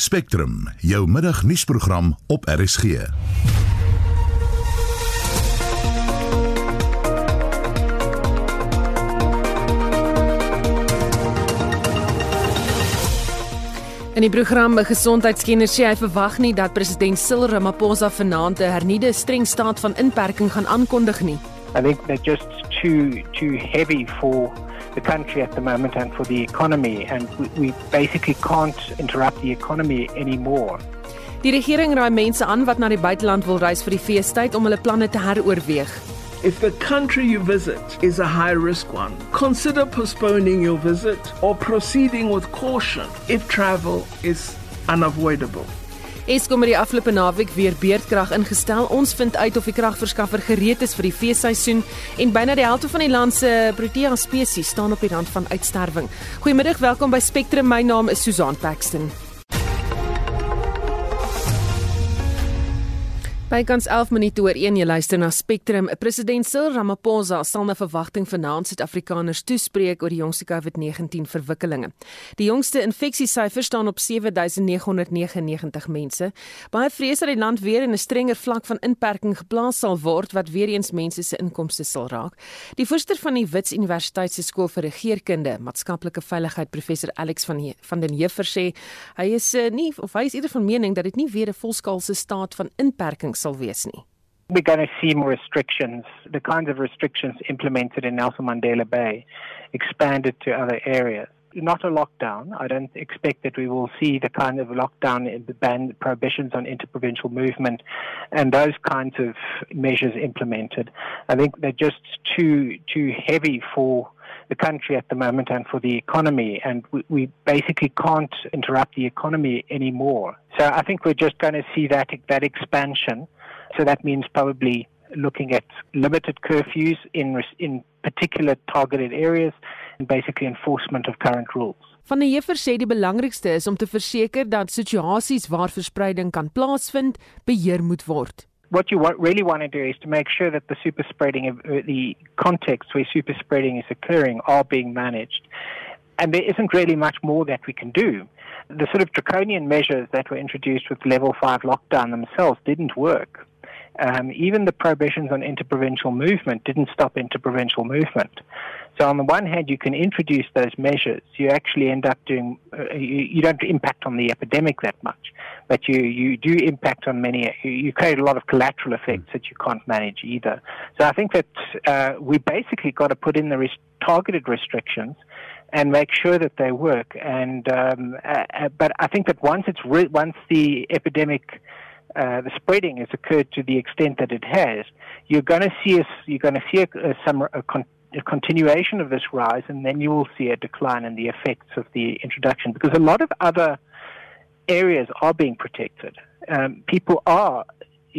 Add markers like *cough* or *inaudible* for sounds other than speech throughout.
Spectrum, jou middagnuusprogram op RSG. In die program Gesondheidskenners sê hy verwag nie dat president Cyril Ramaphosa vanaand 'n hernieude streng staat van inperking gaan aankondig nie. I think they're just too too heavy for the country at the moment and for the economy and we, we basically can't interrupt the economy anymore. Die regering raai mense aan wat na die buiteland wil reis vir die feestyd om hulle planne te heroorweeg. If the country you visit is a high risk one, consider postponing your visit or proceeding with caution if travel is unavoidable. Eskom het die afgelope naweek weer beurtkrag ingestel. Ons vind uit of die kragverskaffer gereed is vir die feesseisoen en byna die helfte van die land se Protea spesies staan op die rand van uitsterwing. Goeiemiddag, welkom by Spectrum. My naam is Susan Paxton. Bykans 11 minute oor 1 jy luister na Spectrum. President Cyril Ramaphosa sal na verwagting vanaand Suid-Afrikaners toespreek oor die jongste COVID-19 verwikkelinge. Die jongste infeksiesyfer staan op 7999 mense. Baie vrees dat die land weer in 'n strenger vlak van inperking geplaas sal word wat weer eens mense se inkomste sal raak. Die voorsteur van die Wits Universiteit se skool vir regeringskunde, maatskaplike veiligheid, professor Alex van He van den Heever sê hy is uh, nie of hy is eerder van mening dat dit nie weer 'n volskaalse staat van inperking sal wees nie. We're going to see more restrictions, the kinds of restrictions implemented in Nelson Mandela Bay expanded to other areas. Not a lockdown. I don't expect that we will see the kind of lockdown, the ban prohibitions on interprovincial movement, and those kinds of measures implemented. I think they're just too too heavy for the country at the moment and for the economy, and we, we basically can't interrupt the economy anymore. So I think we're just going to see that that expansion. So that means probably looking at limited curfews in in particular targeted areas and basically enforcement of current rules. Van die Heever sê die belangrikste is om te verseker dat situasies waar verspreiding kan plaasvind, beheer moet word. What you want, really want to do is to make sure that the super spreading, uh, the context where super spreading is occurring, are being managed. And there isn't really much more that we can do. The sort of draconian measures that were introduced with level five lockdown themselves didn't work. Um, even the prohibitions on interprovincial movement didn't stop interprovincial movement. So on the one hand, you can introduce those measures. You actually end up doing, uh, you, you, don't impact on the epidemic that much, but you, you do impact on many, you create a lot of collateral effects that you can't manage either. So I think that uh, we basically got to put in the targeted restrictions and make sure that they work. And um, uh, uh but I think that once it's re- once the epidemic uh, the spreading has occurred to the extent that it has, you're going to see a, you're going to see a, a, some a, a continuation of this rise, and then you will see a decline in the effects of the introduction because a lot of other areas are being protected. Um, people are,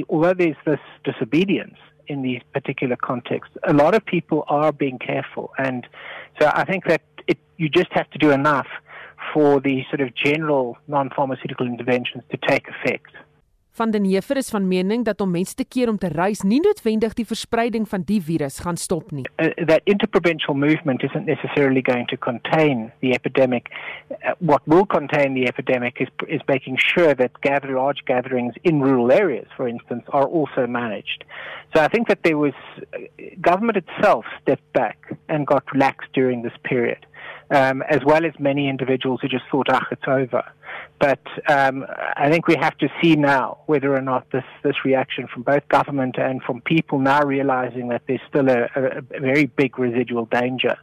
although there's this disobedience in these particular contexts, a lot of people are being careful, and so I think that it, you just have to do enough for the sort of general non-pharmaceutical interventions to take effect. Van den Heever is van mening dat om mense te keer om te reis nie noodwendig die verspreiding van die virus gaan stop nie. Uh, that interprovincial movement isn't necessarily going to contain the epidemic. Uh, what will contain the epidemic is is making sure that gather large gatherings in rural areas for instance are also managed. So I think that there was uh, government itself stepped back and got relaxed during this period. Um, as well as many individuals who just thought, ah, it's over. But um, I think we have to see now whether or not this, this reaction from both government and from people now realizing that there's still a, a, a very big residual danger.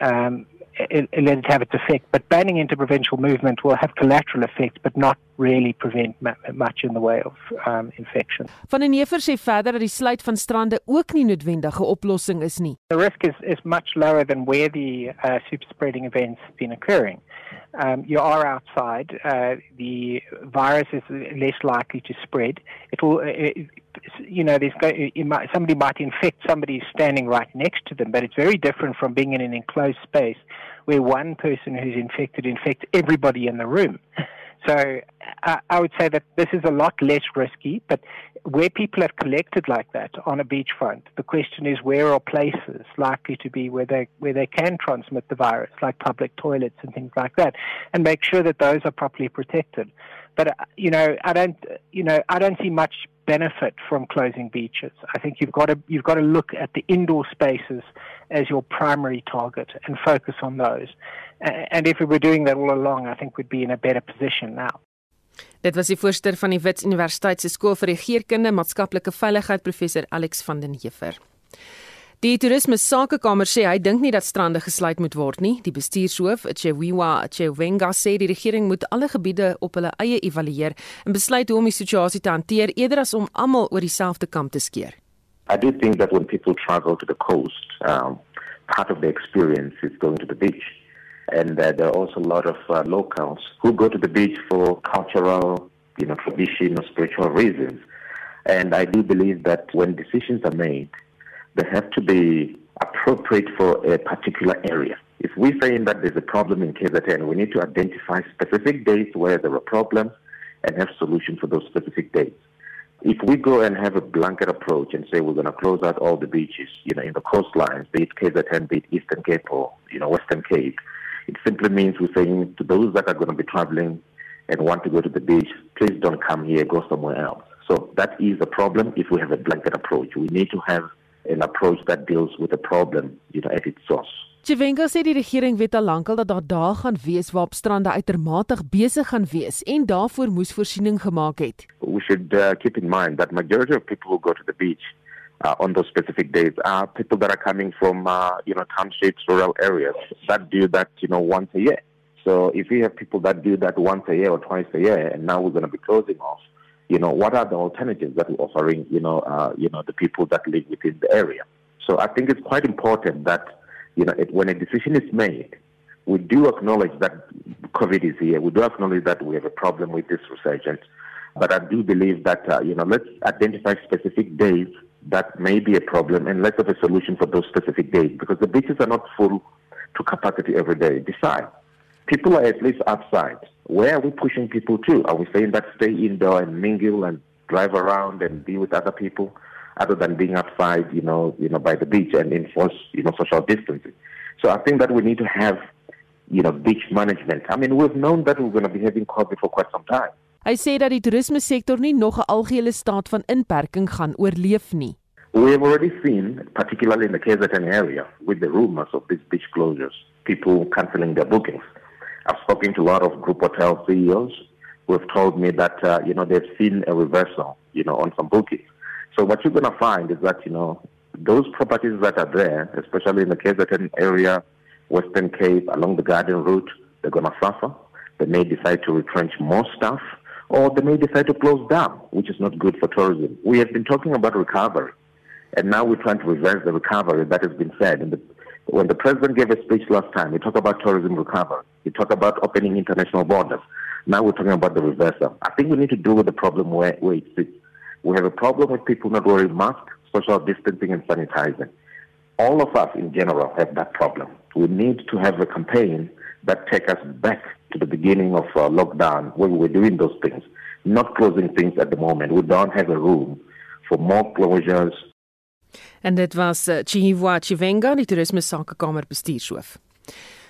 Um, it, it let it have its effect. But banning interprovincial movement will have collateral effects, but not really prevent much in the way of um, infection. Van den Heever sê verder dat die sluit van strande ook nie noodwendige oplossing is nie. The risk is, is much lower than where the uh, super spreading events have been occurring. um, you are outside, uh, the virus is less likely to spread. It will, it, you know, there's might, somebody might infect somebody standing right next to them, but it's very different from being in an enclosed space where one person who's infected infects everybody in the room. So I, I would say that this is a lot less risky, but where people have collected like that on a beachfront, the question is where are places likely to be where they where they can transmit the virus, like public toilets and things like that, and make sure that those are properly protected. But uh, you know, I don't you know I don't see much benefit from closing beaches. I think you've got to you've got to look at the indoor spaces as your primary target and focus on those. And if we were doing that all along, I think we'd be in a better position now. Dit was die voorsteur van die Wits Universiteit se skool vir regeringskunde maatskaplike veiligheid professor Alex van den Heever. Die toerisme sakekamer sê hy dink nie dat strande gesluit moet word nie. Die bestuurshoof, Chewiwa Chewenga, sê die regering moet alle gebiede op hulle eie evalueer en besluit hoe om die situasie te hanteer eerder as om almal oor dieselfde kam te skeer. I do think that when people travel to the coast, um, part of the experience is going to the beach. And uh, there are also a lot of uh, locals who go to the beach for cultural, you know, tradition or spiritual reasons. And I do believe that when decisions are made, they have to be appropriate for a particular area. If we're saying that there's a problem in KZN, we need to identify specific dates where there are problems and have solutions for those specific dates. If we go and have a blanket approach and say we're going to close out all the beaches, you know, in the coastlines, be it KZN, be it Eastern Cape or, you know, Western Cape, it simply means we're saying to those that are going to be traveling and want to go to the beach, please don't come here, go somewhere else. So that is a problem if we have a blanket approach. We need to have an approach that deals with the problem, you know, at its source. Chivenga sê die regering weet al lankal dat daar dae gaan wees waarop strande uitermate besig gaan wees en daarvoor moes voorsiening gemaak het. We should uh, keep in mind that majority of people who go to the beach uh, on those specific days are people that are coming from, uh, you know, townships, rural areas that do that, you know, once a year. So if we have people that do that once a year or twice a year, and now we're going to be closing off, you know, what are the alternatives that we're offering, you know, uh, you know, the people that live within the area? So I think it's quite important that, you know, it, when a decision is made, we do acknowledge that COVID is here. We do acknowledge that we have a problem with this resurgence. But I do believe that, uh, you know, let's identify specific days that may be a problem and less of a solution for those specific days because the beaches are not full to capacity every day. Besides, people are at least outside. Where are we pushing people to? Are we saying that stay indoor and mingle and drive around and be with other people other than being outside, you know, you know, by the beach and enforce, you know, social distancing? So I think that we need to have, you know, beach management. I mean, we've known that we're going to be having COVID for quite some time. Hy sê dat die toerisme sektor nie nog 'n algehele staat van inperking gaan oorleef nie. We have already seen, particularly in the KZN area, with the rumors of these beach closures, people cancelling their bookings. I've spoken to a lot of group hotel CEOs who have told me that uh, you know they've seen a reversal, you know, on some bookings. So what you're going to find is that you know those properties that are there, especially in the KZN area, Western Cape, along the Garden Route, they're going to suffer. They may decide to retrench more staff or they may decide to close down, which is not good for tourism. We have been talking about recovery, and now we're trying to reverse the recovery that has been said. And the, when the president gave a speech last time, he talked about tourism recovery. He talked about opening international borders. Now we're talking about the reversal. I think we need to deal with the problem where, where it sits. We have a problem with people not wearing masks, social distancing, and sanitizing. All of us in general have that problem. We need to have a campaign that take us back to the beginning of uh, lockdown when we were doing those things, not closing things at the moment. We don't have a room for more closures. En dit was uh, Chihiwa Chivenga, die toerisme sakekamer bestuurshoof.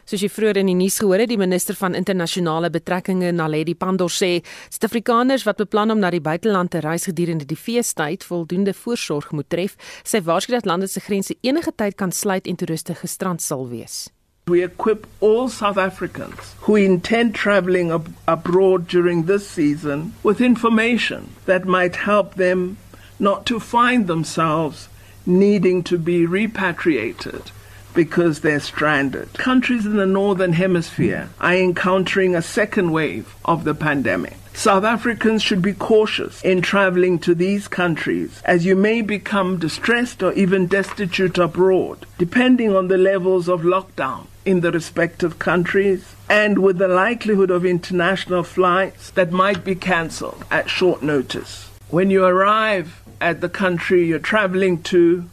Soos jy vroeër in die nuus gehoor het, die minister van internasionale betrekkinge, Naledi Pandor sê, Suid-Afrikaners wat beplan om na die buiteland te reis gedurende die feestyd, voldoende voorsorg moet tref. Sy waarsku dat lande se grense enige tyd kan sluit en toeriste gestrand sal wees. We equip all South Africans who intend traveling ab- abroad during this season with information that might help them not to find themselves needing to be repatriated because they're stranded. Countries in the Northern Hemisphere are encountering a second wave of the pandemic. South Africans should be cautious in traveling to these countries as you may become distressed or even destitute abroad, depending on the levels of lockdown in the respective countries and with the likelihood of international flights that might be cancelled at short notice. When you arrive at the country you're traveling to,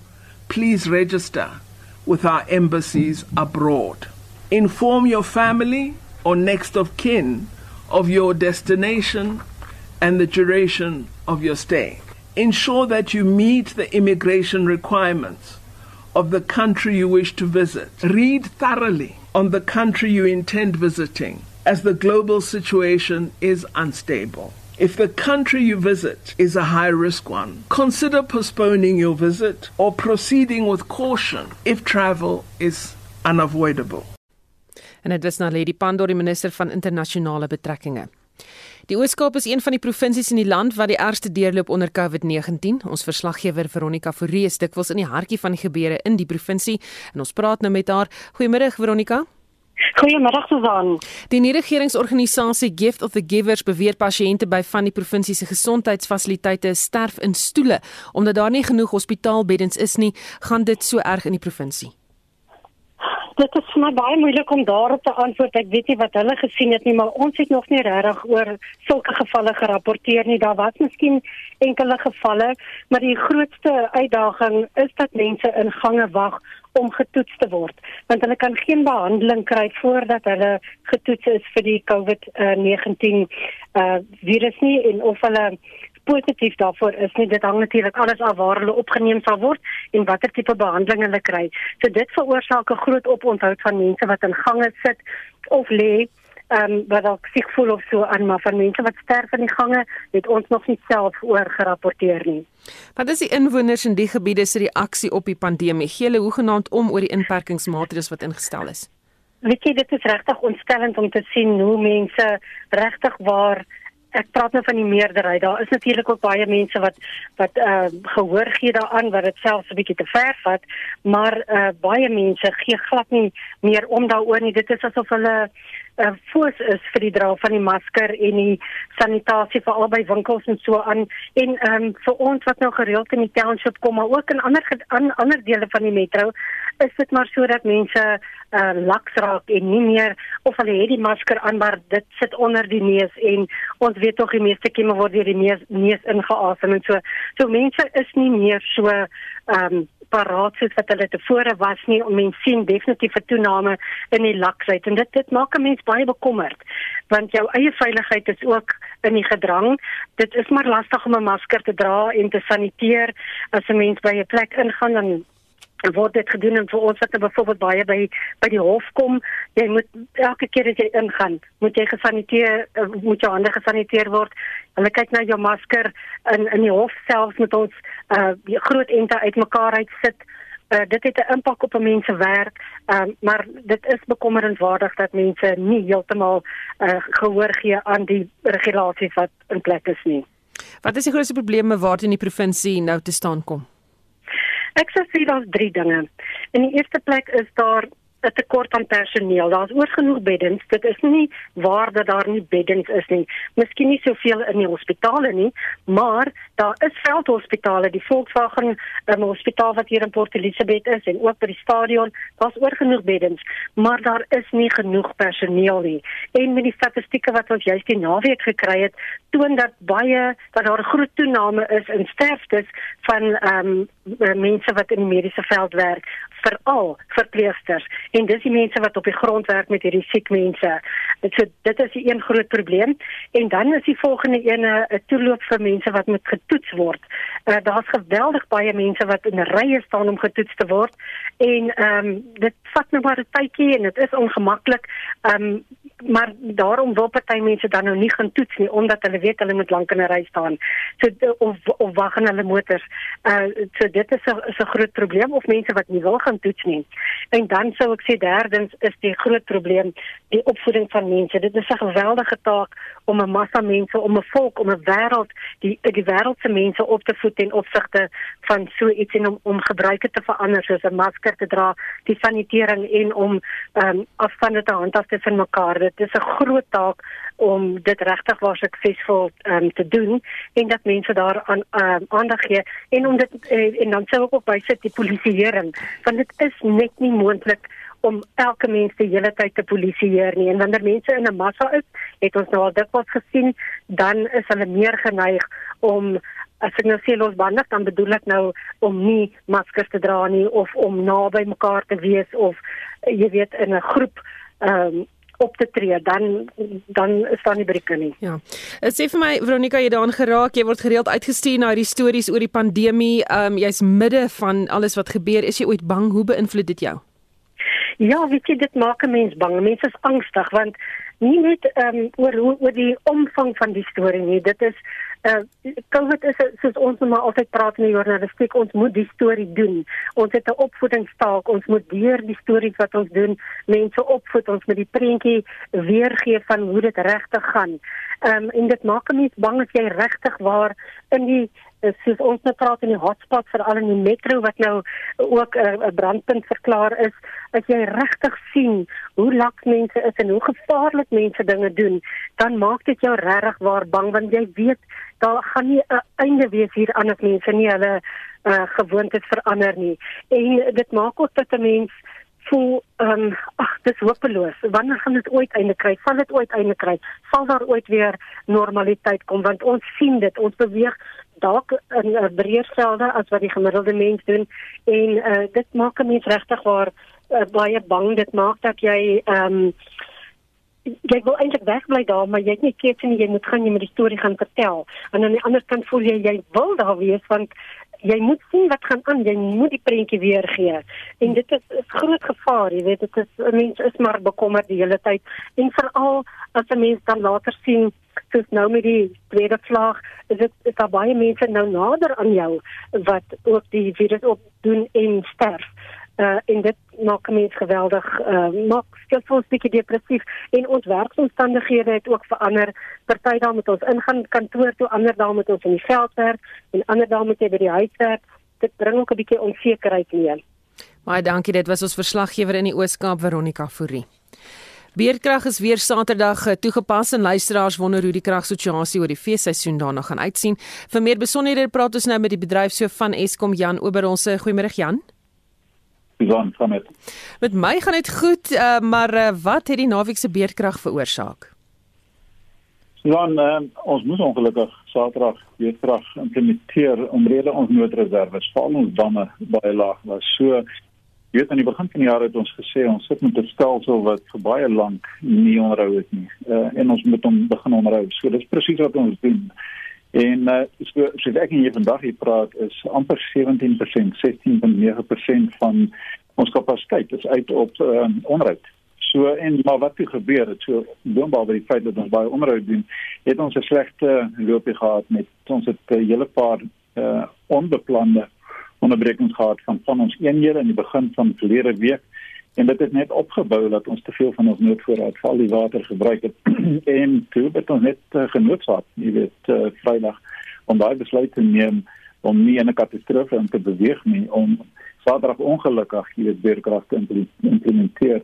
please register with our embassies abroad. Inform your family or next of kin of your destination and the duration of your stay. Ensure that you meet the immigration requirements of the country you wish to visit. Read thoroughly on the country you intend visiting, as the global situation is unstable. If the country you visit is a high risk one, consider postponing your visit or proceeding with caution if travel is unavoidable. En dit was nou Lady Pandor, die minister van internasionale betrekkinge. Die Oos-Kaap is een van die provinsies in die land wat die ergste deurloop onder COVID-19. Ons verslaggewer Veronica Forrie is dikwels in die hartjie van die gebeure in die provinsie en ons praat nou met haar. Goeiemôre Veronica. Goeiemôre Susan. Die nie-regeringsorganisasie Gift of the Givers beweer pasiënte by van die provinsie se gesondheidsfasiliteite sterf in stoele omdat daar nie genoeg hospitaalbeddens is nie. Gaan dit so erg in die provinsie? Dit is maar baie moeilik om daarop te antwoord. Ek weet nie wat hulle gesien het nie, maar ons het nog nie regtig oor sulke gevalle gerapporteer nie. Daar was miskien enkele gevalle, maar die grootste uitdaging is dat mense in gange wag om getoets te word, want hulle kan geen behandeling kry voordat hulle getoets is vir die COVID-19 uh, virus nie en of hulle positief daarvoor is nie dit hang natuurlik alles af waar hulle opgeneem sal word en watter tipe behandeling hulle kry. So dit veroorsaak 'n groot oponthoud van mense wat in gange sit of lê ehm um, wat dalk siek voel of so aan maar van mense wat sterf in die gange het ons nog nie self oor gerapporteer nie. Wat is die inwoners in die gebiede se reaksie op die pandemie? Gee hulle hoegenaamd om oor die inperkingsmaatreëls wat ingestel is? Weet jy dit is regtig ontstellend om te sien hoe mense regtig waar ek praat nou van die meerderheid. Daar is natuurlik ook baie mense wat wat uh gehoor gee daaraan wat dit selfs 'n bietjie te ver vat, maar uh baie mense gee glad nie meer om daaroor nie. Dit is asof hulle uh foos is vir die dra van die masker en die sanitasie vir albei winkels en so aan. En ehm um, vir ons wat nou gereeld in die township kom maar ook in ander an, ander dele van die metro is dit maar sodat mense uh laks raak en nie meer of hulle het die masker aan maar dit sit onder die neus en ons weet tog die meeste kieme word deur die neus, neus ingeasem en so. So mense is nie meer so um paraat soos wat hulle tevore was nie om mens sien definitief 'n toename in die laksheid. En dit dit maak 'n mens baie bekommerd want jou eie veiligheid is ook in die gedrang. Dit is maar lastig om 'n masker te dra en te saniteer. As 'n mens by 'n plek ingaan dan word dit gedoen en vir ons wat byvoorbeeld baie by by die hof kom jy moet elke keer as jy ingaan moet jy gesaniteer eh, moet jou hande gesaniteer word. Hulle kyk na jou masker in in die hof selfs met ons uh die groot ente uitmekaar uit sit uh, dit het 'n impak op 'n mens se werk uh, maar dit is bekommerenswaardig dat mense nie heeltemal uh, gehoor gee aan die regulasies wat in plek is nie. Wat is die grootste probleme waarteen die provinsie nou te staan kom Ek sê vir daar's drie dinge. In die eerste plek is daar 'n tekort aan personeel. Daar's oorgenoeg beddens. Dit is nie waar dat daar nie beddens is nie. Miskien nie soveel in die hospitale nie, maar daar is veldhospitale, die Volkswagen um, hospitaal wat hier in Port Elizabeth is en ook by die stadion. Daar's oorgenoeg beddens, maar daar is nie genoeg personeel nie. En met die statistieke wat ons juist die naweek gekry het, toon dat baie dat daar 'n groot toename is in sterftes van ehm um, mense wat in die mediese veld werk veral verpleegsters en dis die mense wat op die grond werk met hierdie siek mense. Dit so dit is 'n een groot probleem en dan is die volgende ene 'n toeloop vir mense wat moet getoets word. Uh, Daar's geweldig baie mense wat in rye staan om getoets te word en ehm um, dit vat nou maar 'n tydjie en dit is ongemaklik. Ehm um, maar daarom wil party mense dan nou nie gaan toets nie omdat hulle weet hulle moet lank in 'n ry staan. So of of wag in hulle motors. Uh so dit is 'n is 'n groot probleem of mense wat nie wil gaan toets nie. En dan sou ek sê derdens is die groot probleem die opvoeding van mense. Dit is 'n geweldige taak om 'n massa mense, om 'n volk, om 'n wêreld, die die wêreld se mense op te voed ten opsigte van so iets en om om gebruike te verander soos 'n masker te dra, die sanitering en om ehm um, afstande te handhaaf tussen mekaar. Dit is 'n groot taak om dit regtig waar suksesvol um, te doen en dat mense daar aan um, aandag gee en om dit en, en dan sou ek ook bysit die polisieering want dit is net nie moontlik om elke mens die hele tyd te polisieer nie. En wanneer mense in 'n massa is het ons nou al dikwels gesien dan is hulle meer geneig om as ek nou sê losbandig dan bedoel ek nou om nie maskers te dra nie of om naby mekaar te wees of jy weet in 'n groep ehm um, op te tree, dan dan is daar nie brieke nie. Ja. Eh, sê vir my Veronica, jy daaraan geraak, jy word gereeld uitgestuur na hierdie stories oor die pandemie. Ehm um, jy's midde van alles wat gebeur. Is jy ooit bang? Hoe beïnvloed dit jou? Ja, weet jy dit maak 'n mens bang. Mense is angstig want nie net ehm um, oor oor die omvang van die storie nie. Dit is uh COVID is soos ons nou maar altyd praat in die journalistiek, ons moet die storie doen. Ons het 'n opvoedingstaak, ons moet deur die stories wat ons doen, mense opvoed, ons moet die prentjie weergee van hoe dit regtig gaan. Ehm um, en dit maak 'n mens bang as jy regtig waar in die soos ons nou praat in die hotspot veral in die metro wat nou ook 'n uh, brandpunt verklaar is, as jy regtig sien hoe laks mense is en hoe gevaarlik mense dinge doen, dan maak dit jou regtig waar bang want jy weet daar gaan nie 'n einde wees hier aan as mense nie hulle uh, gewoontes verander nie. En dit maak ook dat 'n mens voel ehm um, ag dis hopeloos. Wanneer gaan dit ooit einde kry? Sal dit ooit einde kry? Sal daar ooit weer normaliteit kom want ons sien dit. Ons beweeg dalk in 'n uh, breër velde as wat die gemiddelde mens doen en uh, dit maak 'n mens regtig waar uh, baie bang. Dit maak dat jy ehm um, jy wil eintlik wegbly daar, maar jy het nie keuse nie. Jy moet gaan jy met die storie gaan vertel. En aan die ander kant voel jy jy wil daar wees want jy moet sien wat gaan aan. Jy moet die prentjie weer gee. En dit is 'n groot gevaar, jy weet, dit is 'n mens is maar bekommerd die hele tyd. En veral as 'n mens dan later sien soos nou met die tweede vlaag, is dit is daar baie mense nou nader aan jou wat ook die virus op doen en sterf uh en dit maak mense geweldig uh maak skep ons bietjie depressief en ons werksomstandighede het ook verander. Party daar met ons ingaan kantoor toe, ander daar met ons in die veld werk en ander daar met jy by die huis werk. Dit bring ook 'n bietjie onsekerheid mee. Baie dankie. Dit was ons verslaggewer in die Oos-Kaap Veronica Fourie. Beerdkrag is weer Saterdag uh, toegepas en luisteraars wonder hoe die kragsituasie oor die feesseisoen daarna gaan uitsien. Vir meer besonderhede praat ons nou met die bedryfshoof van Eskom Jan Oberonse. Goeiemôre Jan. Susan van dit. Met my gaan dit goed, uh, maar uh, wat het die naweek se beerdkrag veroorsaak? Susan, uh, ons moes ongelukkig Saterdag beerdkrag implementeer omrede ons noodreserve, veral ons damme baie laag was. So Jy weet aan die begin van die jaar het ons gesê ons sit met 'n stelsel wat vir baie lank nie onderhou het nie. Uh, en ons moet hom begin onderhou. So dis presies wat ons doen. En uh, so so ek en jy vandag hier praat is amper 17%, 16.9% van ons kapasiteit is uit op uh, onderhoud. So en maar wat het gebeur het so boonop by die feit dat ons baie onderhoud doen, het ons 'n slegte loopie gehad met ons het 'n hele paar uh, onbeplande onderbrekings gehad van van ons eenhede in die begin van verlede week en dit het net opgebou dat ons te veel van ons noodvoorraad val die water gebruik het *clears throat* en toe het ons net uh, genoodsaak jy weet uh, vrydag om daai besluit te neem om nie 'n katastrofe in te beweeg nie om Saterdag ongelukkig jy weet beerkrag te implementeer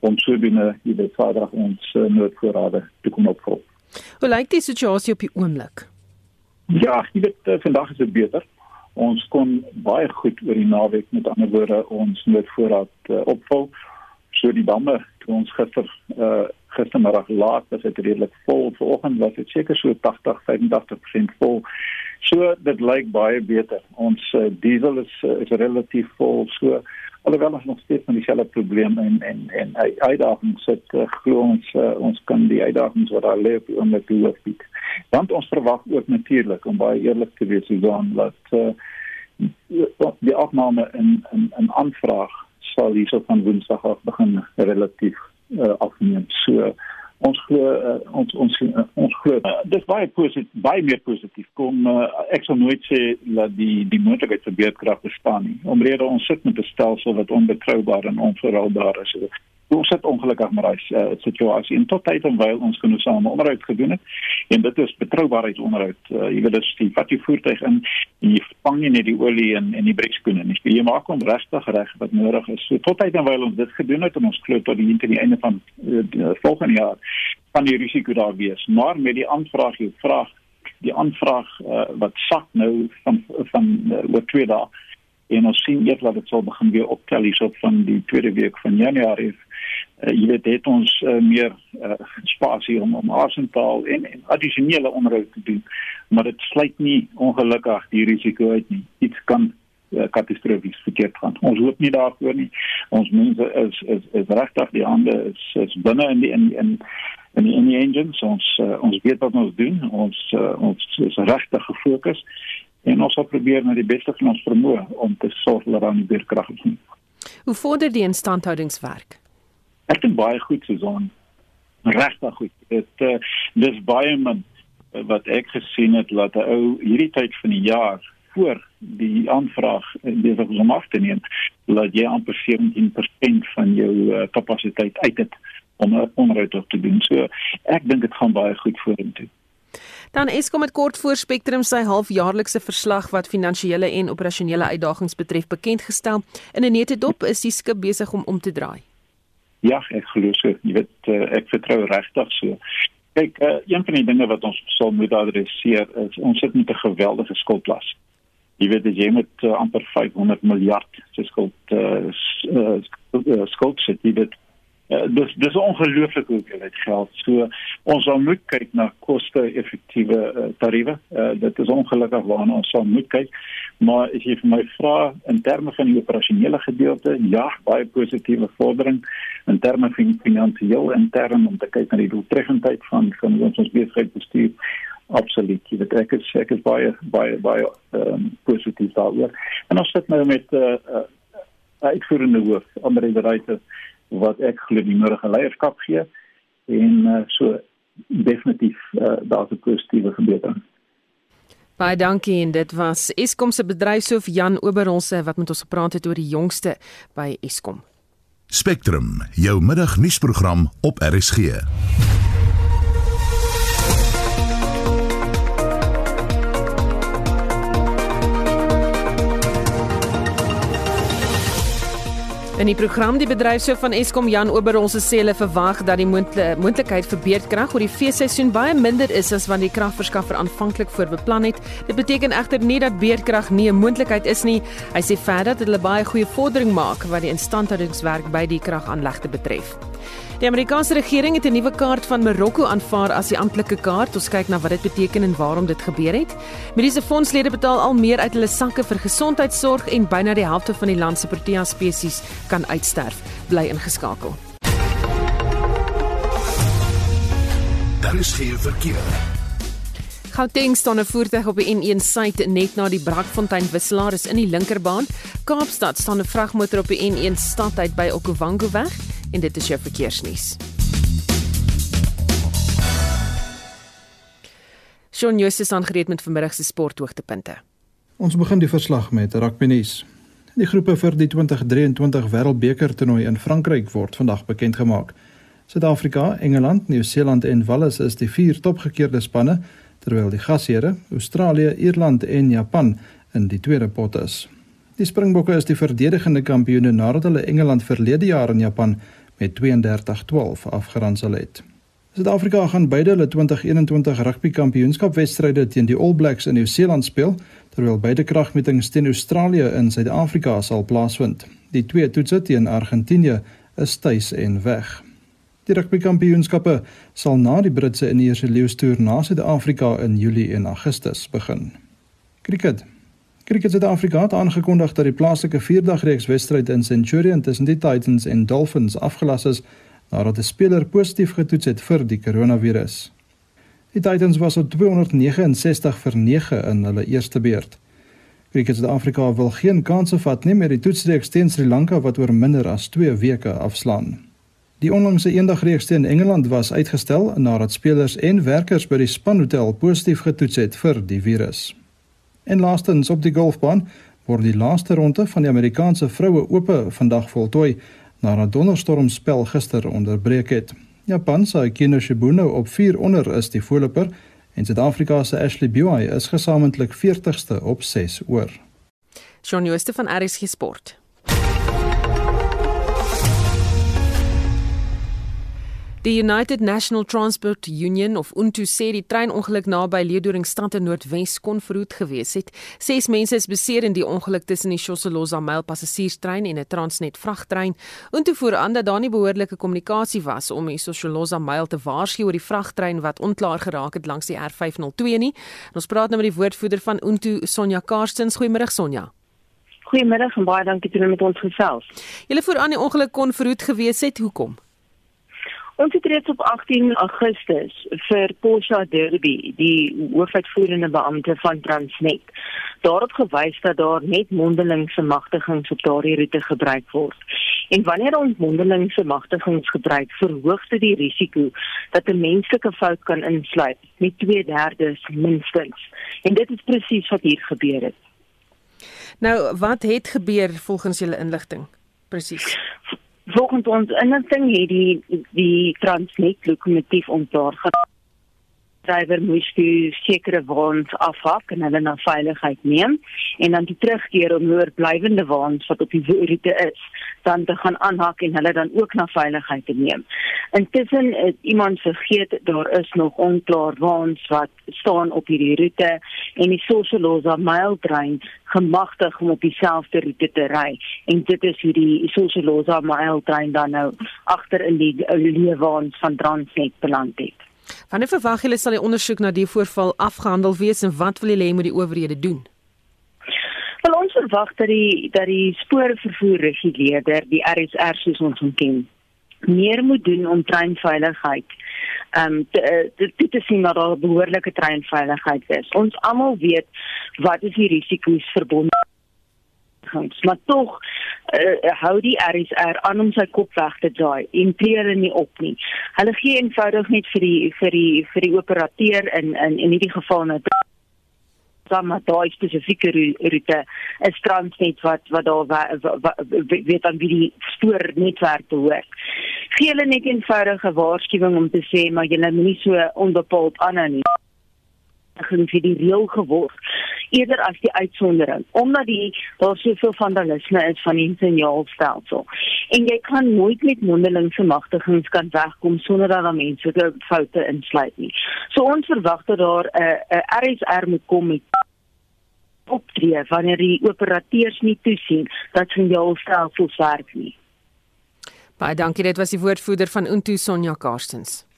om sodoende jy weet Saterdag ons uh, noodvoorrade te kom opvul. Hoe lyk die situasie op die oomblik? Ja, jy weet uh, vandag is dit beter ons kon baie goed oor die naweek met ander woorde ons noodvoorraad uh, opvul. So die damme toe ons gister uh gistermiddag laat was dit redelik vol. Vanoggend was dit seker so 80 85% vol. So dit lyk baie beter. Ons uh, diesel is uh, is relatief vol. So alhoewel ons nog steeds met dieselfde probleem en en en uitdagings sit uh, glo ons uh, ons kan die uitdagings wat daar lê op die oomblik beheer. Want ons verwag ook natuurlik om baie eerlik te wees hiervan dat uh, die afname in in 'n aanvraag sal hierso van Woensdag af begin relatief uh, afneem. So ons glo uh, ons ons uh, ons glo. Uh, dis baie positief baie meer positief. Kom uh, ek sou nooit sê dat die die moontlikheid vir beerdkrag bestaan nie. Omrede ons sit met 'n stelsel wat onbetroubaar en onverhoudbaar is ons sit ongelukkig met daai uh, situasie en tot tyd en wyl ons genoegsame onderhoud gedoen het. En dit is betroubaarheidsonderhoud. Uh, jy weet dis die wat jy voertuig in jy vang nie net die olie en en die brekskoene nie. Jy maak hom regtig reg wat nodig is. So tot tyd en wyl ons dit gedoen het en ons glo tot die einde die einde van uh, die volgende jaar van die risiko daar wees. Maar met die aanvraag jy vraag die aanvraag uh, wat sak nou van van uh, oor twee dae en ons sien eers dat dit sal begin weer optel hierop van die tweede week van Januarie uh, jy weet het ons uh, meer uh, spasie om om asemtaal en, en addisionele onderhoud te doen maar dit sluit nie ongelukkig die risiko uit nie iets kan uh, katastrofies verkeerd gaan. Ons hoop nie daarvoor nie. Ons mense is is is regtig die hande is is binne in die in in in die, in die engines. Ons uh, ons weet wat ons doen. Ons uh, ons is regtig gefokus en ons sal probeer na die beste van ons vermoë om te sorg dat daar nie beerkrag is nie. Hoe vorder die instandhoudingswerk? Ek dink baie goed Susan. Regtig goed. Dit uh, dis baie min uh, wat ek gesien het dat 'n ou hierdie tyd van die jaar voor die aanvraag besig is om af te neem, laat jy amper 17% van jou uh, kapasiteit uit het om 'n onderhoud te doen. So ek dink dit gaan baie goed vorentoe. Dan Eskom het kort voor Spectrum sy halfjaarlikse verslag wat finansiële en operasionele uitdagings betref bekend gestel. In 'n nette dop is die skip besig om om te draai. Ja, ek glo so. Jy weet uh, ek vertrou regtig so. Kyk, uh, een van die dinge wat ons sal moet adresseer is ons sit met 'n geweldige skuldlas. Jy weet jy met uh, amper 500 miljard se skuld uh, skuld sit. Jy weet Uh, dis dis ongelooflik hoe veel dit geld. So ons sal moet kyk na koste-effektiewe uh, tariewe. Uh, dit is ongelukkig waarna ons sal moet kyk. Maar as jy vir my vra in terme van die operasionele gedeelte, ja, baie positiewe vordering in terme van finansiëel en terme om te kyk na die doeltreffendheid van van ons ons besigheid bestuur. Absoluut. Jy weet ek is ek is baie baie baie um, positief daaroor. En ons sit nou met 'n uh, uh, uitvoerende hoof, Andre de Ruyter wat ek glo die nodige leierskap gee en uh, so definitief uh, daar's 'n positiewe verbetering. Baie dankie en dit was Eskom se bedryfshoof Jan Oberholse wat met ons gepraat het oor die jongste by Eskom. Spectrum, jou middagnuusprogram op RSG. In die program die bedryfshoof van Eskom Jan Oberholse sê hulle verwag dat die moontlikheid vir beerdkrag oor die feesseisoen baie minder is as wat die kragverskaffer aanvanklik voorbeplan het. Dit beteken egter nie dat beerdkrag nie 'n moontlikheid is nie. Hy sê verder dat hulle baie goeie vordering maak wat die instandhoudingswerk by die kragaanlegte betref. Die Amerikaanse regering het 'n nuwe kaart van Marokko aanvaar as die amptelike kaart. Ons kyk na wat dit beteken en waarom dit gebeur het. Mediese fondslede betaal al meer uit hulle sakke vir gesondheidsorg en byna die helfte van die land se Protea spesies kan uitsterf. Bly ingeskakel. Daar is geen verkeer. Gauteng staan 'n voertuig op die N1 suid net na die Brakfontein wisselaar is in die linkerbaan. Kaapstad staan 'n vragmotor op die N1 stad uit by Okavango weg en dit is jou verkeersnuus. Shaun Justus aangereed met vanmiddag se sporthoogtepunte. Ons begin die verslag met rugby nuus. Die groepe vir die 2023 Wêreldbeker toernooi in Frankryk word vandag bekend gemaak. Suid-Afrika, Engeland, Nieu-Seeland en Wales is die vier topgekeerde spanne, terwyl die gasheere, Australië, Ierland en Japan in die tweede pot is. Die Springbokke is die verdedigende kampioene nadat hulle Engeland verlede jaar in Japan met 32-12 afgeronsel het. Suid-Afrika gaan beide hulle 2021 rugby kampioenskapwedstryde teen die All Blacks in Nieu-Seeland speel, terwyl beide kragmetings teen Australië in Suid-Afrika sal plaasvind. Die twee toetse teen Argentinië is tuis en weg. Die rugby kampioenskappe sal na die Britse en Ierse leeustoer na Suid-Afrika in Julie en Augustus begin. Kriket Kriket Suid-Afrika het aangekondig dat die plaaslike vierdagreeks wedstryd in Centurion tussen die Titans en Dolphins afgelas is nadat 'n speler positief getoets het vir die koronavirus. Die Titans was op 269 vir 9 in hulle eerste beurt. Kriket Suid-Afrika wil geen kanse vat nie met die toetsreeks teen Sri Lanka wat oor minder as 2 weke afslaan. Die onlangse eendagreeks teen Engeland was uitgestel nadat spelers en werkers by die spanhotel positief getoets het vir die virus. En laastens op die golfbaan word die laaste ronde van die Amerikaanse vroue ope vandag voltooi nadat donderstormspel gister onderbreek het. Japan se Akino Shibuno op 4 onder is die voorloper en Suid-Afrika se Ashley Buy is gesamentlik 40ste op 6 oor. Shaun Jooste van RSG Sport. Die United National Transport Union of UNTU sê die treinongeluk naby Leeudoringstad in Noordwes kon verhoed gewees het. Ses mense is beseer in die ongeluk tussen die Shossoloza Mail passasierstrein en 'n Transnet vragtrein. UNTU voer aan dat daar nie behoorlike kommunikasie was om die Shossoloza Mail te waarsku oor die vragtrein wat onklaar geraak het langs die R502 nie. En ons praat nou met die woordvoerder van UNTU, Sonja Karstens. Goeiemôre Sonja. Goeiemiddag en baie dankie dat jy met ons gesels. Julle voor aan die ongeluk kon verhoed gewees het. Hoekom? Ons het reeds op 18 Augustus vir Porsche Derby, die hoofuitvoerende beampte van Transnet, daarop gewys dat daar net mondelingse magtigings op daardie roete gebruik word. En wanneer ons mondelingse magtigings gebruik, verhoog dit die risiko dat 'n menslike fout kan insluit met 2/3 minstens. En dit is presies wat hier gebeur het. Nou, wat het gebeur volgens julle inligting? Presies. Volgens ons inligting het die die Transnet lokomotief ontdaar drywer moes die sekere waans afhak en hulle na veiligheid neem en dan die terugkeer om hoër blywende waans wat op die roete is dan te gaan aanhak en hulle dan ook na veiligheid te neem. Intussen het iemand vergeet daar is nog onklaar waans wat staan op hierdie roete en die Sosolosa Mailtrein gemagtig om op dieselfde roete te ry en dit is hoe die Sosolosa Mailtrein dan nou agter in die leewaans van Transnet beland het. Wanneer verwag julle sal die ondersoek na die voorval afgehandel wees en wat wil julle hê moet die owerhede doen? Wel ons verwag dat die dat die spoorvervoer reguleerder, die RSR soos ons hom ken, meer moet doen om treinveiligheid ehm um, dit dit is nie maar 'n behoorlike treinveiligheid is. Ons almal weet wat is die risiko's verbonde uitgangs, maar tog uh, hou die RSR aan om sy kop weg te draai en tree hulle nie op nie. Hulle gee eenvoudig net vir die vir die vir die operateur in in in hierdie geval net dan maar daai spesifieke roete is Transnet wat wat daar weet dan wie die spoornetwerk behoort. Gee hulle net eenvoudige waarskuwing om te sê maar julle moenie so onbepaald aanhou nie begin vir die reël geword eerder as die uitsondering omdat die daar soveel vandalisme is van die signaalstelsel en jy kan nooit met mondelingse magtigings kan wegkom sonder dat daar menslike foute insluit nie. So ons verwag dat daar 'n uh, 'n uh, RSR moet kom met optree wanneer die operateurs nie toesien dat signaalstelsels werk nie. Baie dankie dit was die woordvoerder van Untu Sonja Karstens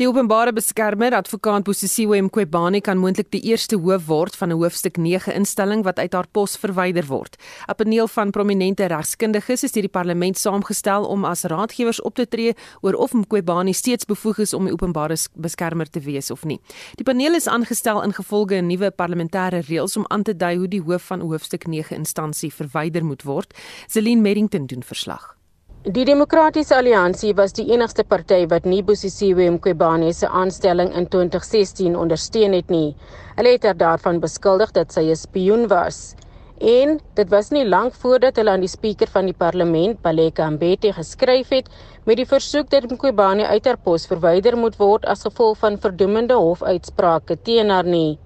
Die openbare beskermer, advokaat Bosisiwe Mqobane kan moontlik die eerste hoof word van 'n hoofstuk 9 instelling wat uit haar pos verwyder word. 'n Paneel van prominente regskundiges is deur die parlement saamgestel om as raadgewers op te tree oor of Mqobane steeds bevoeg is om die openbare beskermer te wees of nie. Die paneel is aangestel ingevolge 'n nuwe parlementêre reëls om aan te dui hoe die hoof van hoofstuk 9 instansie verwyder moet word. Celine Merrington doen verslag. Die Demokratiese Alliansie was die enigste party wat nie Bosisiwe Mqobane se aanstelling in 2016 ondersteun het nie. Hulle het haar daarvan beskuldig dat sy 'n spioen was. En dit was nie lank voordat hulle aan die spreker van die parlement, Baleka Mbete, geskryf het met die versoek dat Mqobane uit haar pos verwyder moet word as gevolg van verdoemende hofuitsprake teen haar nie.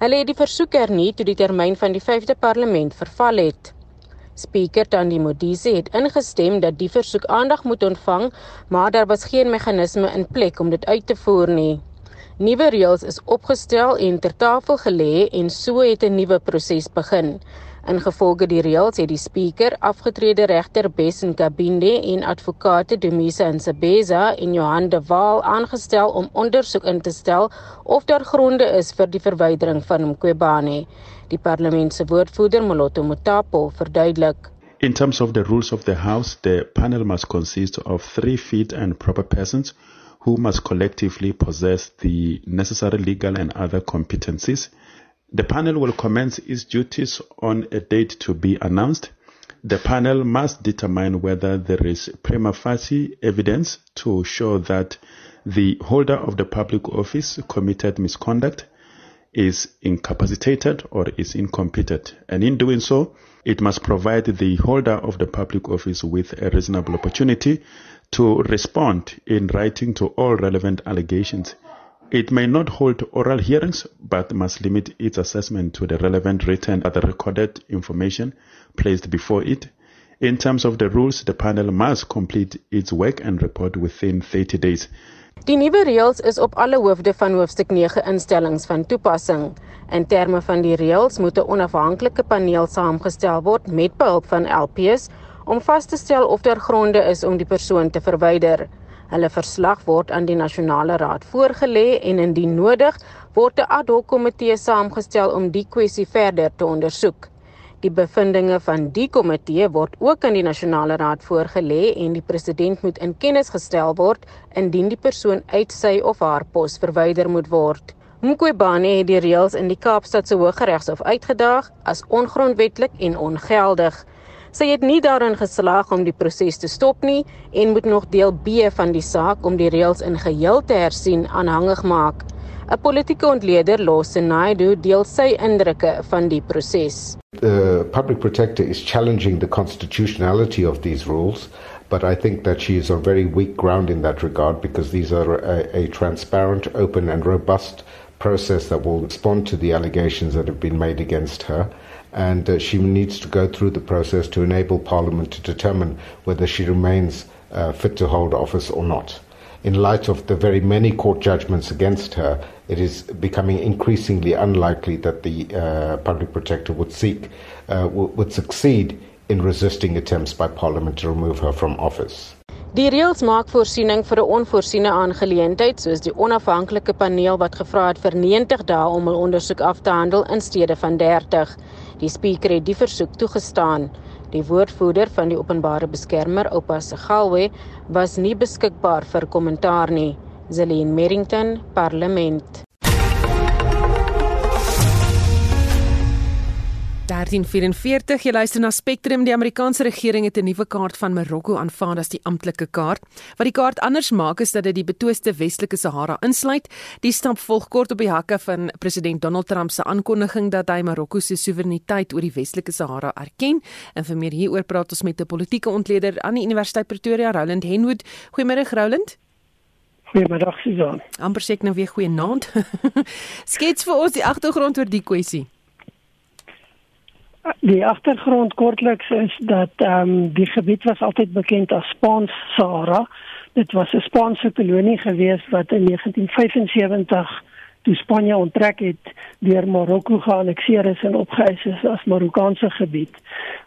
Hulle het die versoek hernie toe die termyn van die 5de parlement verval het. Speaker Tandi Modise het ingestem dat die versoek aandag moet ontvang, maar daar was geen meganisme in plek om dit uit te voer nie. Nuwe reëls is opgestel en ter tafel gelê en so het 'n nuwe proses begin. Ingevolge die reëls het die spreker, afgetrede regter Bessen Kabinde en advokate Dumisa Nsebeza en Johan de Waal aangestel om ondersoek in te stel of daar gronde is vir die verwydering van Mqobane. Die parlement se woordvoerder Moloto verduidelik In terms of the rules of the House, the panel must consist of three fit and proper persons who must collectively possess the necessary legal and other competencies. The panel will commence its duties on a date to be announced. The panel must determine whether there is prima facie evidence to show that the holder of the public office committed misconduct, is incapacitated, or is incompetent. And in doing so, it must provide the holder of the public office with a reasonable opportunity to respond in writing to all relevant allegations It may not hold oral hearings, but must limit its assessment to the relevant written or the recorded information placed before it. In terms of the rules, the panel must complete its work and report within 30 days. Die nuwe reëls is op alle hoofde van hoofstuk 9 instellings van toepassing. In terme van die reëls moet 'n onafhanklike paneel saamgestel word met behulp van LPS om vas te stel of daar gronde is om die persoon te verwyder. Hulle verslag word aan die nasionale raad voorgelê en indien nodig word 'n ad hoc komitee saamgestel om die kwessie verder te ondersoek. Die bevindinge van die komitee word ook aan die nasionale raad voorgelê en die president moet in kennis gestel word indien die persoon uit sy of haar pos verwyder moet word. Mqobane het die reëls in die Kaapstadse Hooggeregshof uitgedaag as ongrondwetlik en ongeldig. Sy het nie daarin geslaag om die proses te stop nie en moet nog deel B van die saak om die reëls in geheel te hersien aanhangig maak. 'n Politieke ontleder, Lawson Naidoo, deel sy indrukke van die proses. The public protector is challenging the constitutionality of these rules, but I think that she is on very weak ground in that regard because these are a, a transparent, open, and robust process that will respond to the allegations that have been made against her. And uh, she needs to go through the process to enable Parliament to determine whether she remains uh, fit to hold office or not. In light of the very many court judgments against her, it is becoming increasingly unlikely that the uh, public protector would seek, uh, would succeed in resisting attempts by Parliament to remove her from office. Die reëls maak voorsiening vir 'n onvoorsiene aangeleentheid soos die onafhanklike paneel wat gevra het vir 90 dae om hul ondersoek af te handel in steede van 30. Die spreker het die versoek toegestaan. Die woordvoerder van die openbare beskermer, Oupa Segalwe, was nie beskikbaar vir kommentaar nie. Zelin Merrington, Parlement. 1344 jy luister na Spectrum die Amerikaanse regering het 'n nuwe kaart van Marokko aanvaar as die amptelike kaart wat die kaart anders maak is dat dit die betwiste Westelike Sahara insluit die stap volg kort op die hakke van president Donald Trump se aankondiging dat hy Marokko se soewereiniteit oor die Westelike Sahara erken en vir meer hieroor praat ons met 'n politieke ontleder aan die Universiteit Pretoria Roland Henwood goeiemôre Roland Goeiemiddag Susan. Amper sê ek nou weer goeie naand. *laughs* Skets vir ons die agtergrond oor die kwessie. Die agtergrond kortliks is dat ehm um, die gebied was altyd bekend as Spaans Sahara. Dit was 'n Spaanse kolonie gewees wat in 1975 toe Spanje onttrek het deur Marokko geannexeer is en opgeëis is as Marokkaanse gebied.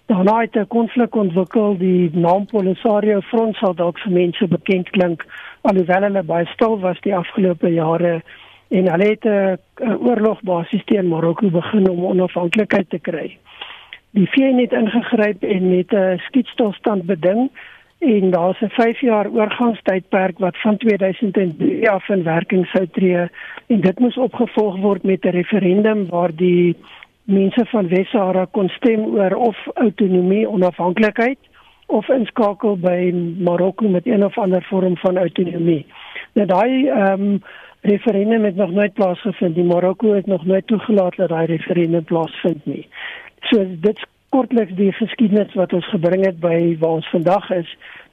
Daarna het 'n konflik ontwikkel, die naam Polisario Front sal dalk vir mense bekend klink, alhoewel hulle baie stil was die afgelope jare en hulle het 'n oorlog basies teen Marokko begin om onafhanklikheid te kry die VN het ingegryp en met 'n skietstilstand beding en daar's 'n 5 jaar oorgangstydperk wat van 2003 af in werking sou tree en dit moes opgevolg word met 'n referendum waar die mense van Wes-Sahara kon stem oor of autonomie onafhanklikheid of inskakel by Marokko met een of ander vorm van autonomie. Nou daai ehm um, referendum het nog nooit plaasgevind. Die Marokko het nog nooit toegelaat dat daai referendum plaasvind nie. So dit kortliks die geskiedenis wat ons gebring het by waar ons vandag is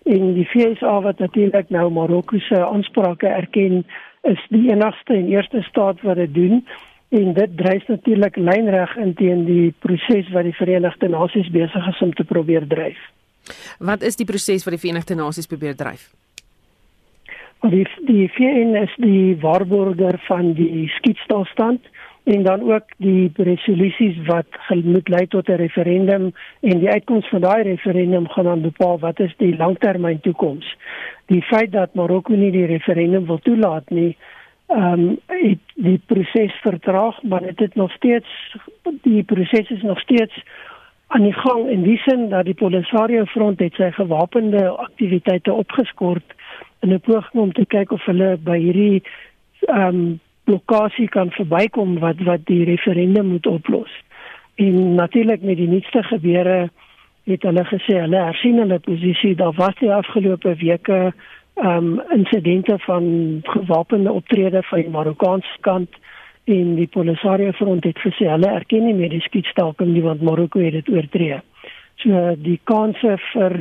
en die FSA wat natuurlik nou Marokko se aansprake erken is die enigste en eerste staat wat dit doen en dit dryf natuurlik lynreg in teen die proses wat die Verenigde Nasies besig is om te probeer dryf. Wat is die proses wat die Verenigde Nasies probeer dryf? Die die VN is die waarborger van die skietstilstand en dan ook die resolusies wat moet lei tot 'n referendum en die uitkoms van daai referendum gaan dan bepaal wat is die langtermyn toekoms. Die feit dat Marokko nie die referendum wil toelaat nie, ehm um, het die proses vertraag, maar dit het nog steeds die proses is nog steeds aan die gang in die sin dat die Polisario front het sy gewapende aktiwiteite opgeskort in 'n poging om te kyk of hulle by hierdie ehm um, blokkade kan verbykom wat wat die referendum moet oplos. En natuurlik met die nuutste gebeure het hulle gesê hulle hersien hulle posisie. Daar was die afgelope weke ehm um, insidente van gewapende optrede van die Marokkaanse kant en die Polisario front het gesê hulle erken nie meer die skietstaking nie want Marokko het dit oortree. So die kanse vir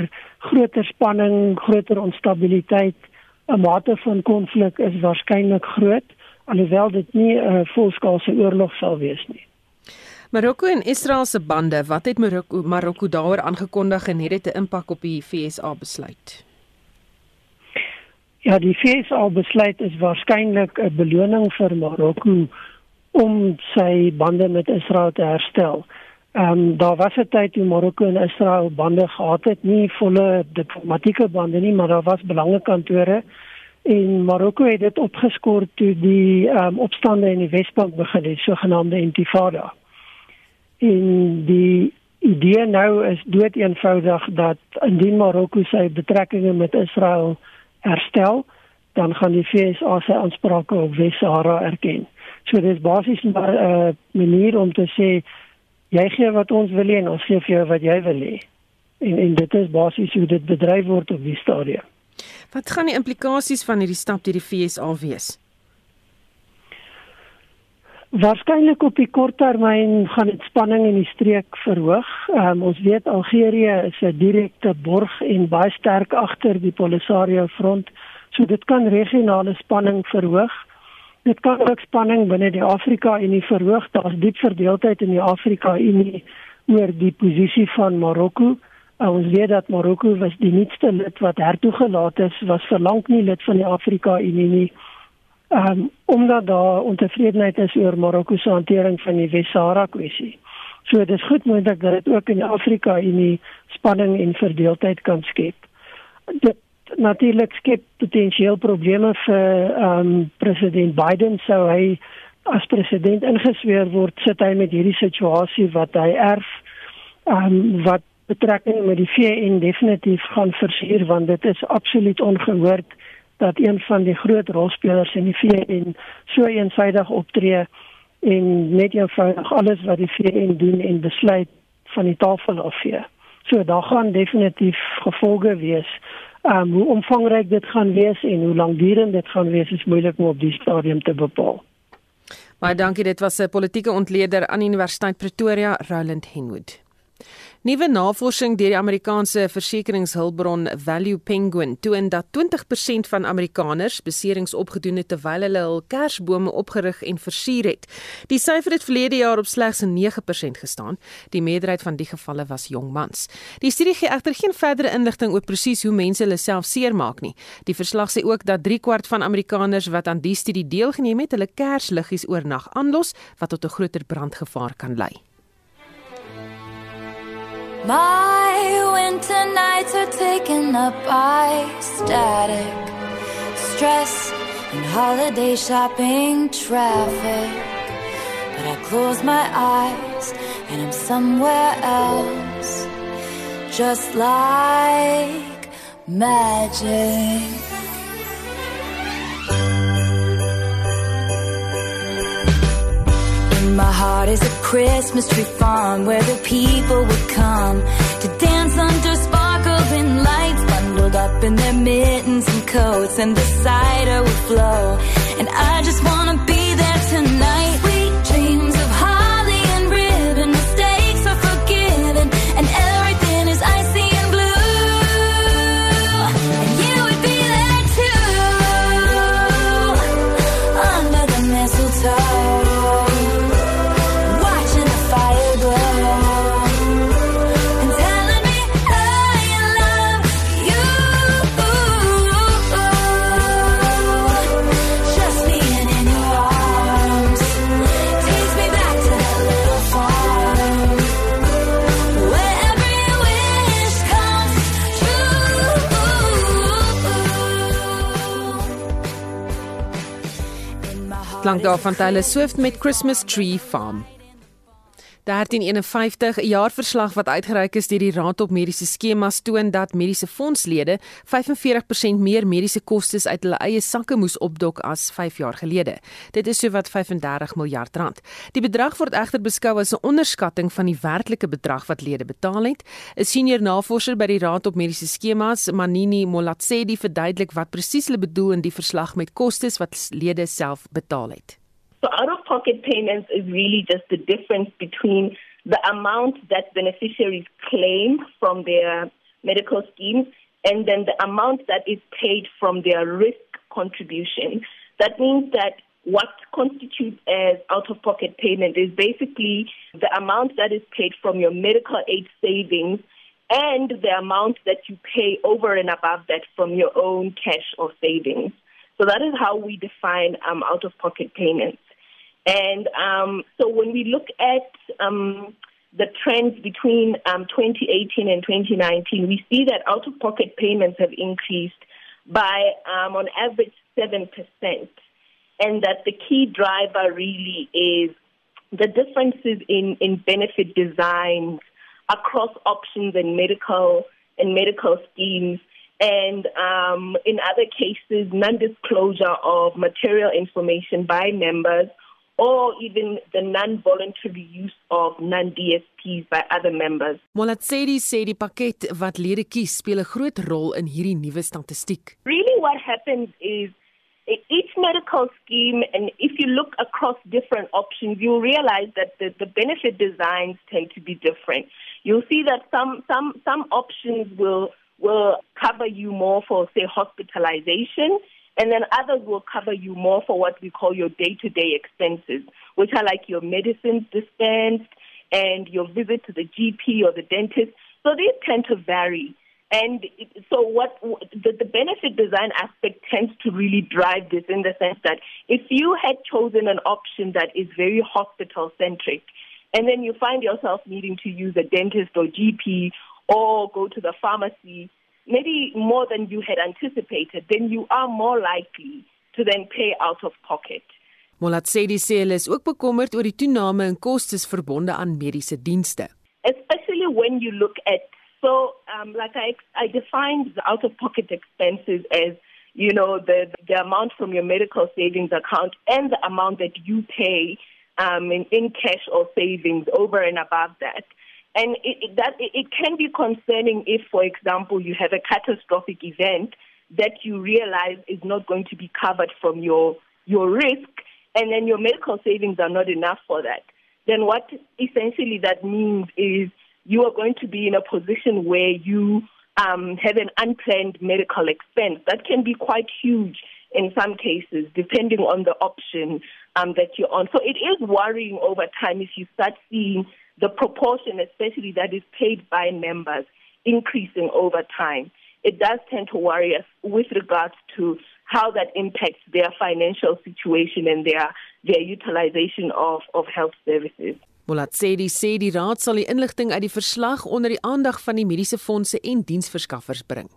groter spanning, groter onstabiliteit, 'n mate van konflik is waarskynlik groot alhoewel dit nie 'n uh, volskaalse oorlog sal wees nie. Marokko en Israel se bande, wat het Marokko Marokko daaroor aangekondig en het dit 'n impak op die FSA besluit? Ja, die FSA besluit is waarskynlik 'n beloning vir Marokko om sy bande met Israel te herstel. Ehm um, daar was 'n tyd toe Marokko en Israel bande gehad het, nie volle diplomatieke bande nie, maar daar was belangrike en Marokko het dit opgeskort toe die um, opstande in die Wesbank begin het, sogenaamde Intifada. En die idee nou is dood eenvoudig dat indien Marokko sy betrekkinge met Israel herstel, dan gaan die FSA sy aansprake op Wes-Sahara erken. So dis basies 'n uh, manier om te sê jy gee wat ons wil hê en ons gee vir jou wat jy wil hê. En en dit is basies hoe dit bedryf word op die stadium. Wat gaan die implikasies van hierdie stap deur die FSA wees? Waarskynlik op die kort termyn gaan dit spanning in die streek verhoog. Um, ons weet Algerië is 'n direkte borg en baie sterk agter die Polisario front, so dit kan regionale spanning verhoog. Dit kan ook spanning binne die Afrika Unie verhoog. Daar's diep verdeeldheid in die Afrika Unie oor die posisie van Marokko. Uh, ons weet dat Marokko was die nuutste lid wat hertoegelaat is, was verlang nie lid van die Afrika Unie nie. Um, omdat daar ontevredenheid is oor Marokko se hantering van die Wes-Sahara kwessie. So dit is goed moontlik dat dit ook in Afrika in die spanning en verdeeldheid kan skep. Dit natuurlik skep potensieel probleme vir ehm um, president Biden sou hy as president ingesweer word sit hy met hierdie situasie wat hy erf ehm um, wat betrekking met die VN definitief gaan versuur want dit is absoluut ongehoord dat een van die groot rolspelers in die VN so eensydig optree en net eenvoudig alles wat die VN doen en besluit van die tafel afvee. So daar gaan definitief gevolge wees. Um hoe omvangryk dit gaan wees en hoe lankdurend dit gaan wees is moeilik om op die stadium te bepaal. Baie dankie, dit was 'n politieke ontleder aan Universiteit Pretoria, Roland Henwood. Nuwe navorsing deur die Amerikaanse versekeringshulpbron Value Penguin toon dat 20% van Amerikaners beserings opgedoen het terwyl hulle hul kersbome opgerig en versier het. Die syfer het verlede jaar op slegs 9% gestaan. Die meerderheid van die gevalle was jong mans. Die studie gee egter geen verdere inligting oor presies hoe mense hulle self seermaak nie. Die verslag sê ook dat 3 kwart van Amerikaners wat aan die studie deelgeneem het, hulle kersliggies oornag aanlos wat tot 'n groter brandgevaar kan lei. My winter nights are taken up by static, stress, and holiday shopping traffic. But I close my eyes and I'm somewhere else, just like magic. My heart is a Christmas tree farm where the people would come to dance under sparkling lights, bundled up in their mittens and coats, and the cider would flow. And I just wanna be Klank daar van Taylor Swift met Christmas Tree Farm. 1351 'n jaarverslag wat uitgereik is deur die Raad op Mediese Skemas toon dat mediese fondslede 45% meer mediese kostes uit hulle eie sakke moes opdok as 5 jaar gelede. Dit is sowat 35 miljard rand. Die bedrag word egter beskou as 'n onderskatting van die werklike bedrag wat lede betaal het. 'n Senior navorser by die Raad op Mediese Skemas, Manini Molatsedi, verduidelik wat presies hulle bedoel in die verslag met kostes wat lede self betaal het. So out of pocket payments is really just the difference between the amount that beneficiaries claim from their medical schemes and then the amount that is paid from their risk contribution. That means that what constitutes as out of pocket payment is basically the amount that is paid from your medical aid savings and the amount that you pay over and above that from your own cash or savings. So that is how we define um, out of pocket payments. And um, so when we look at um, the trends between um, 2018 and 2019, we see that out of pocket payments have increased by, um, on average, 7%. And that the key driver really is the differences in, in benefit designs across options and medical and medical schemes and um, in other cases, non-disclosure of material information by members or even the non-voluntary use of non-DSPs by other members. Molatsedi sê die pakket wat lede kies speel 'n groot rol in hierdie nuwe statistiek. Really what happens is each medical scheme and if you look across different options you'll realize that the, the benefit designs tend to be different. You'll see that some some some options will will cover you more for, say, hospitalization, and then others will cover you more for what we call your day to day expenses, which are like your medicines dispensed and your visit to the GP or the dentist. So these tend to vary. And so, what the, the benefit design aspect tends to really drive this in the sense that if you had chosen an option that is very hospital centric, and then you find yourself needing to use a dentist or GP or go to the pharmacy, maybe more than you had anticipated, then you are more likely to then pay out of pocket. Molatsedi sê hulle is ook bekommerd oor die toename in kostes verbonde aan mediese dienste. Especially when you look at so um like I I defined the out of pocket expenses as you know the the amount from your medical savings account and the amount that you pay um in, in cash or savings over and above that. And it, it, that it can be concerning if, for example, you have a catastrophic event that you realize is not going to be covered from your your risk, and then your medical savings are not enough for that. Then what essentially that means is you are going to be in a position where you um, have an unplanned medical expense that can be quite huge in some cases, depending on the option um, that you're on. So it is worrying over time if you start seeing the proportion, especially that is paid by members, increasing over time. It does tend to worry us with regards to how that impacts their financial situation and their their utilization of of health services. Molatsedi sê die raad sal die inligting uit die verslag onder die aandag van die mediese fondse en diensverskaffers bring.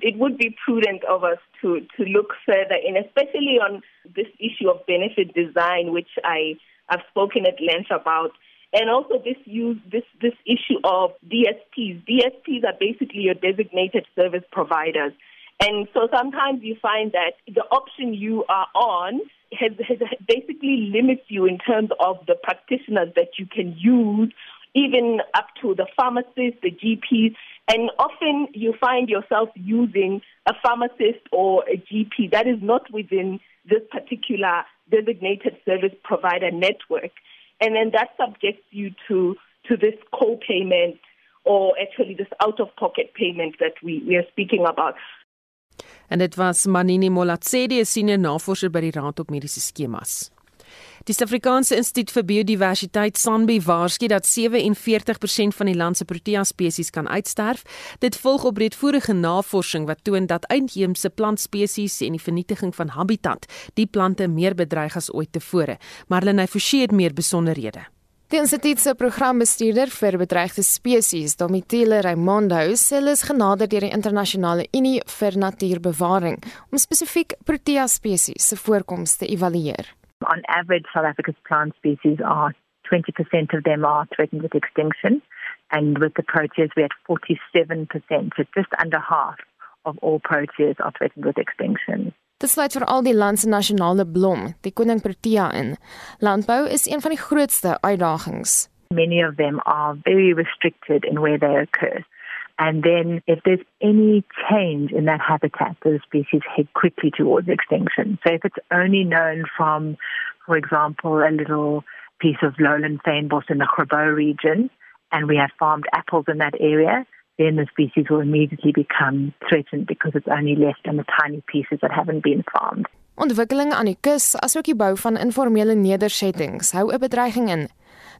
It would be prudent of us to to look further in especially on this issue of benefit design which I have spoken at length about and also this use this this issue of DSPs. DSPs are basically your designated service providers. And so sometimes you find that the option you are on has, has basically limits you in terms of the practitioners that you can use, even up to the pharmacist, the GPs. And often you find yourself using a pharmacist or a GP that is not within this particular designated service provider network and then that subjects you to to this co-payment or actually this out of pocket payment that we we are speaking about. En dit was Manini Molatsedi senior navorser by die Raad op Mediese Skemas Die Suid-Afrikaanse Instituut vir Biodiversiteit SANBI waarsku dat 47% van die land se protea spesies kan uitsterf. Dit volg op breedvoerige navorsing wat toon dat uitheemse plantspesies en die vernietiging van habitat die plante meer bedreig as ooit tevore. Marlene Forsie het meer besonderhede. Die instituut se programbestuurder vir bedreigde spesies, Domitile Raimondo, sê hulle is genader deur die internasionale Unie vir Natuurbewaring om spesifiek protea spesies se voorkoms te evalueer. On average, South Africa's plant species are 20% of them are threatened with extinction. And with the proteas, we're at 47%, so just under half of all proteas are threatened with extinction. Dit sluit vir al die land se nasionale blom, die koning protea in. Landbou is een van die grootste uitdagings. Many of them are very restricted in where they occur. And then if there's any change in that habitat, those species head quickly towards extinction. So if it's only known from, for example, a little piece of lowland fynbos in the Grabo region, and we have farmed apples in that area, then the species will immediately become threatened because it's only left in the tiny pieces that haven't been farmed. Ontwikkeling aan die kus, asook die bou van informele nedersettings, hou 'n bedreiging in.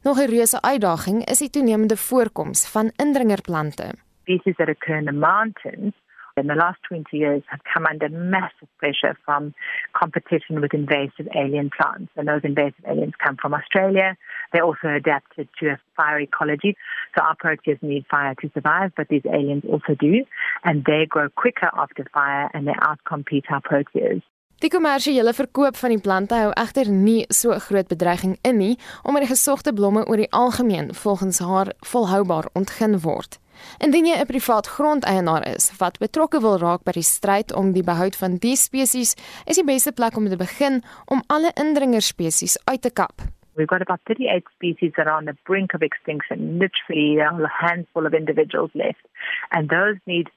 Nog 'n reuse uitdaging is die toenemende voorkoms van indringerplante. Species that occur in the mountains in the last 20 years have come under massive pressure from competition with invasive alien plants. And those invasive aliens come from Australia. They're also adapted to a fire ecology. So our proteas need fire to survive, but these aliens also do. And they grow quicker after fire and they outcompete our proteas. Die kommersiële verkoop van die plante hou egter nie so 'n groot bedreiging in nie, omdat die gesogte blomme oor die algemeen volgens haar volhoubaar ontgin word. Indien jy 'n privaat grondeienaar is wat betrokke wil raak by die stryd om die behoud van die spesies, is die beste plek om te begin om alle indringerspesies uit te kap. We've got about 38 species that are on the brink of extinction, literally a handful of individuals left. And those need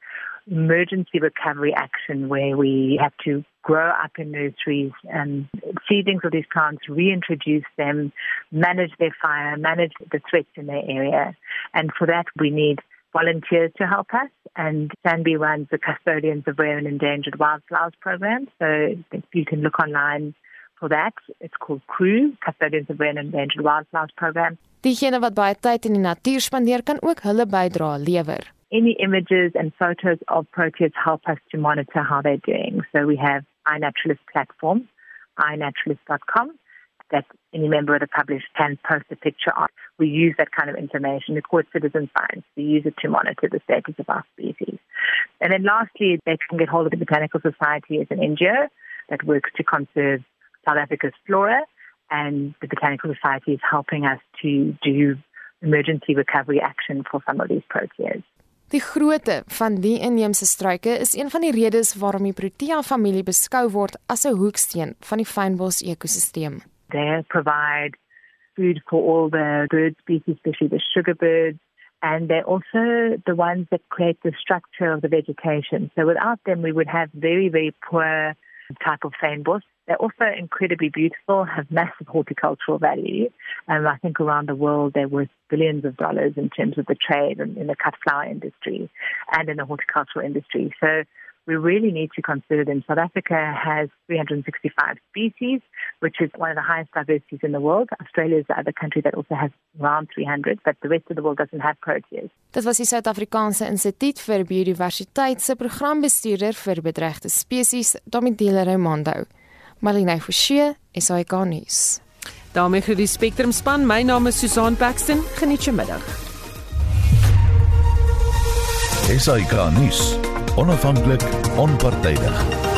emergency recovery action where we have to grow up in nurseries and seedlings of these plants, reintroduce them, manage their fire, manage the threats in their area. And for that, we need volunteers to help us. And Sanby runs the Custodians of Rare and Endangered Wildflowers program. So you can look online for that. It's called CREW, Custodians of Rare and Endangered Wildflowers program. Diegene wat baie tyd in die natuur spandeer kan ook hulle bydrae lewer. Any images and photos of proteas help us to monitor how they're doing. So we have iNaturalist platform, iNaturalist.com that any member of the public can post a picture on. We use that kind of information. It's called citizen science. We use it to monitor the status of our species. And then lastly, they can get hold of the Botanical Society as an NGO that works to conserve South Africa's flora. And the Botanical Society is helping us to do emergency recovery action for some of these proteas. Die grootte van die inheemse struike is een van die redes waarom die Protea familie beskou word as 'n hoeksteen van die fynbos ekosisteem. They provide food for all the bird species, especially the sugar birds, and they're also the ones that create the structure of the vegetation. So without them, we would have very, very poor type of fynbos. They're also incredibly beautiful, have massive horticultural value. And I think around the world they're worth billions of dollars in terms of the trade and in the cut flower industry and in the horticultural industry. So we really need to consider them. South Africa has 365 species, which is one of the highest diversities in the world. Australia is the other country that also has around 300, but the rest of the world doesn't have proteas. Dit was die Suid-Afrikaanse Instituut vir Biodiversiteit se programbestuurder vir bedreigde spesies, Domitila Raimondo. Malina Forsie, SAK nuus. daarmee groet die Spectrum span. My naam is Susan Paxton. Geniet jou middag. SAK nuus. Onafhanklik, onpartydig.